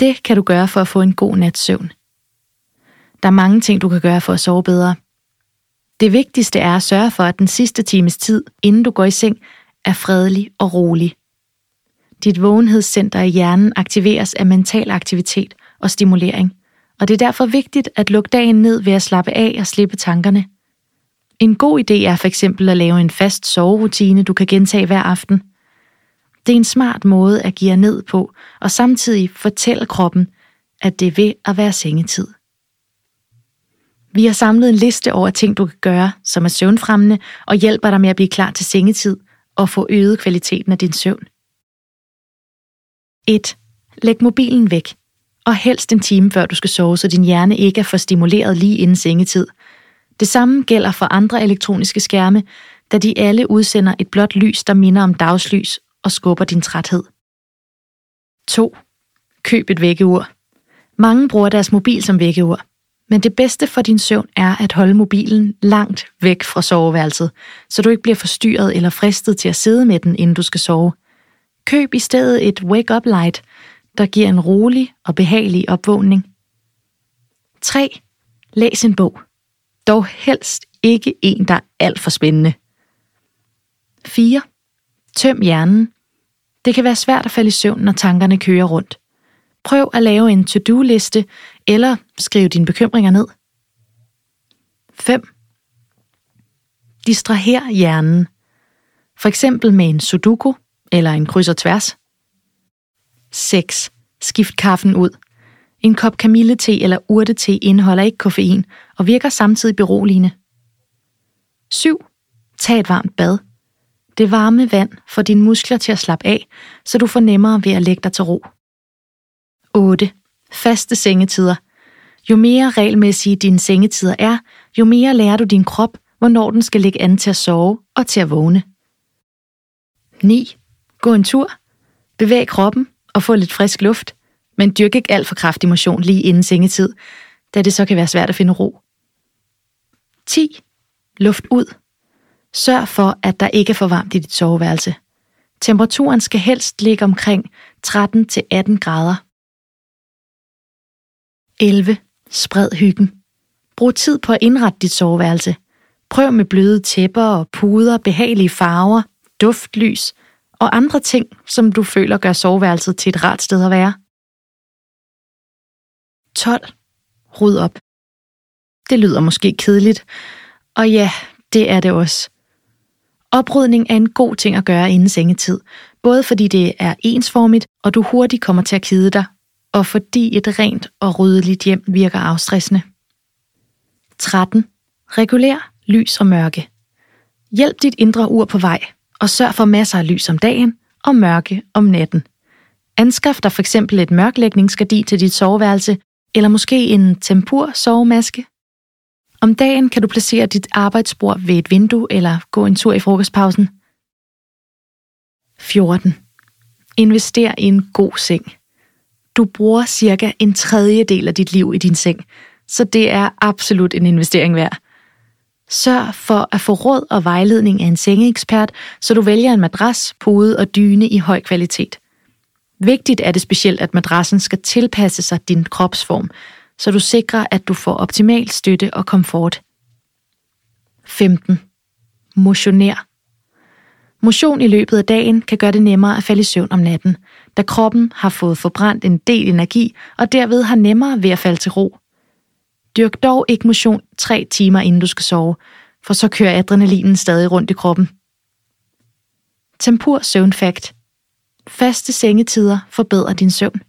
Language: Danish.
Det kan du gøre for at få en god nats søvn. Der er mange ting, du kan gøre for at sove bedre. Det vigtigste er at sørge for, at den sidste times tid, inden du går i seng, er fredelig og rolig. Dit vågenhedscenter i hjernen aktiveres af mental aktivitet og stimulering, og det er derfor vigtigt at lukke dagen ned ved at slappe af og slippe tankerne. En god idé er for eksempel at lave en fast soverutine, du kan gentage hver aften. Det er en smart måde at give ned på, og samtidig fortælle kroppen, at det er ved at være sengetid. Vi har samlet en liste over ting, du kan gøre, som er søvnfremmende og hjælper dig med at blive klar til sengetid og få øget kvaliteten af din søvn. 1. Læg mobilen væk, og helst en time før du skal sove, så din hjerne ikke er for stimuleret lige inden sengetid. Det samme gælder for andre elektroniske skærme, da de alle udsender et blåt lys, der minder om dagslys og skubber din træthed. 2. Køb et vækkeur. Mange bruger deres mobil som vækkeur, men det bedste for din søvn er at holde mobilen langt væk fra soveværelset, så du ikke bliver forstyrret eller fristet til at sidde med den, inden du skal sove. Køb i stedet et wake-up light, der giver en rolig og behagelig opvågning. 3. Læs en bog. Dog helst ikke en, der er alt for spændende. 4. Tøm hjernen. Det kan være svært at falde i søvn, når tankerne kører rundt. Prøv at lave en to-do-liste eller skriv dine bekymringer ned. 5. Distraher hjernen. For eksempel med en sudoku eller en kryds og tværs. 6. Skift kaffen ud. En kop kamillete eller urtete indeholder ikke koffein og virker samtidig beroligende. 7. Tag et varmt bad. Det varme vand får dine muskler til at slappe af, så du får nemmere ved at lægge dig til ro. 8. Faste sengetider. Jo mere regelmæssige dine sengetider er, jo mere lærer du din krop, hvornår den skal lægge an til at sove og til at vågne. 9. Gå en tur. Bevæg kroppen og få lidt frisk luft, men dyrk ikke alt for kraftig motion lige inden sengetid, da det så kan være svært at finde ro. 10. Luft ud. Sørg for, at der ikke er for varmt i dit soveværelse. Temperaturen skal helst ligge omkring 13-18 grader. 11. Spred hyggen. Brug tid på at indrette dit soveværelse. Prøv med bløde tæpper og puder, behagelige farver, duftlys og andre ting, som du føler gør soveværelset til et rart sted at være. 12. Ryd op. Det lyder måske kedeligt, og ja, det er det også. Oprydning er en god ting at gøre inden sengetid, både fordi det er ensformigt, og du hurtigt kommer til at kede dig, og fordi et rent og ryddeligt hjem virker afstressende. 13. Regulær lys og mørke. Hjælp dit indre ur på vej, og sørg for masser af lys om dagen og mørke om natten. Anskaf dig for eksempel et mørklægningsgardin til dit soveværelse, eller måske en tempur sovemaske. Om dagen kan du placere dit arbejdsbord ved et vindue eller gå en tur i frokostpausen. 14. Invester i en god seng. Du bruger cirka en tredjedel af dit liv i din seng, så det er absolut en investering værd. Sørg for at få råd og vejledning af en sengeekspert, så du vælger en madras, pude og dyne i høj kvalitet. Vigtigt er det specielt, at madrassen skal tilpasse sig din kropsform, så du sikrer, at du får optimal støtte og komfort. 15. Motioner. Motion i løbet af dagen kan gøre det nemmere at falde i søvn om natten, da kroppen har fået forbrændt en del energi og derved har nemmere ved at falde til ro. Dyrk dog ikke motion tre timer inden du skal sove, for så kører adrenalinen stadig rundt i kroppen. Tempur søvnfakt. Faste sengetider forbedrer din søvn.